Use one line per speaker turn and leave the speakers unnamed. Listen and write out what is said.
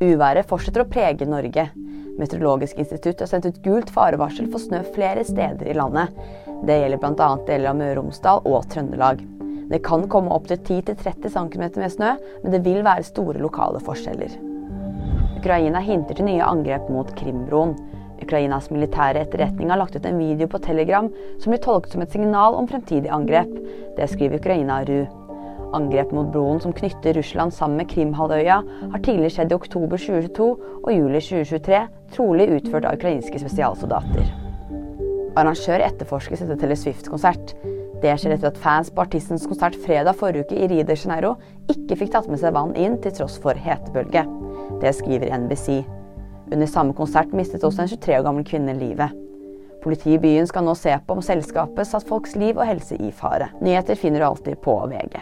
Uværet fortsetter å prege Norge. Meteorologisk institutt har sendt ut gult farevarsel for snø flere steder i landet. Det gjelder bl.a. deler av Møre og Romsdal og Trøndelag. Det kan komme opptil 10-30 cm med snø, men det vil være store lokale forskjeller. Ukraina hinter til nye angrep mot Krimbroen. Ukrainas militære etterretning har lagt ut en video på Telegram som blir tolket som et signal om fremtidig angrep. Det skriver Ukraina RU. Angrep mot broen som knytter Russland sammen med Krimhalvøya, har tidligere skjedd i oktober 2022 og juli 2023, trolig utført av ukrainske spesialsoldater. Arrangør etterforskes etter Taylor Swift-konsert. Det skjer etter at fans på artistens konsert fredag forrige uke i Rio de Janeiro ikke fikk tatt med seg vann inn til tross for hetebølge. Det skriver NBC. Under samme konsert mistet også en 23 år gammel kvinne livet. Politiet i byen skal nå se på om selskapet satt folks liv og helse i fare. Nyheter finner du alltid på VG.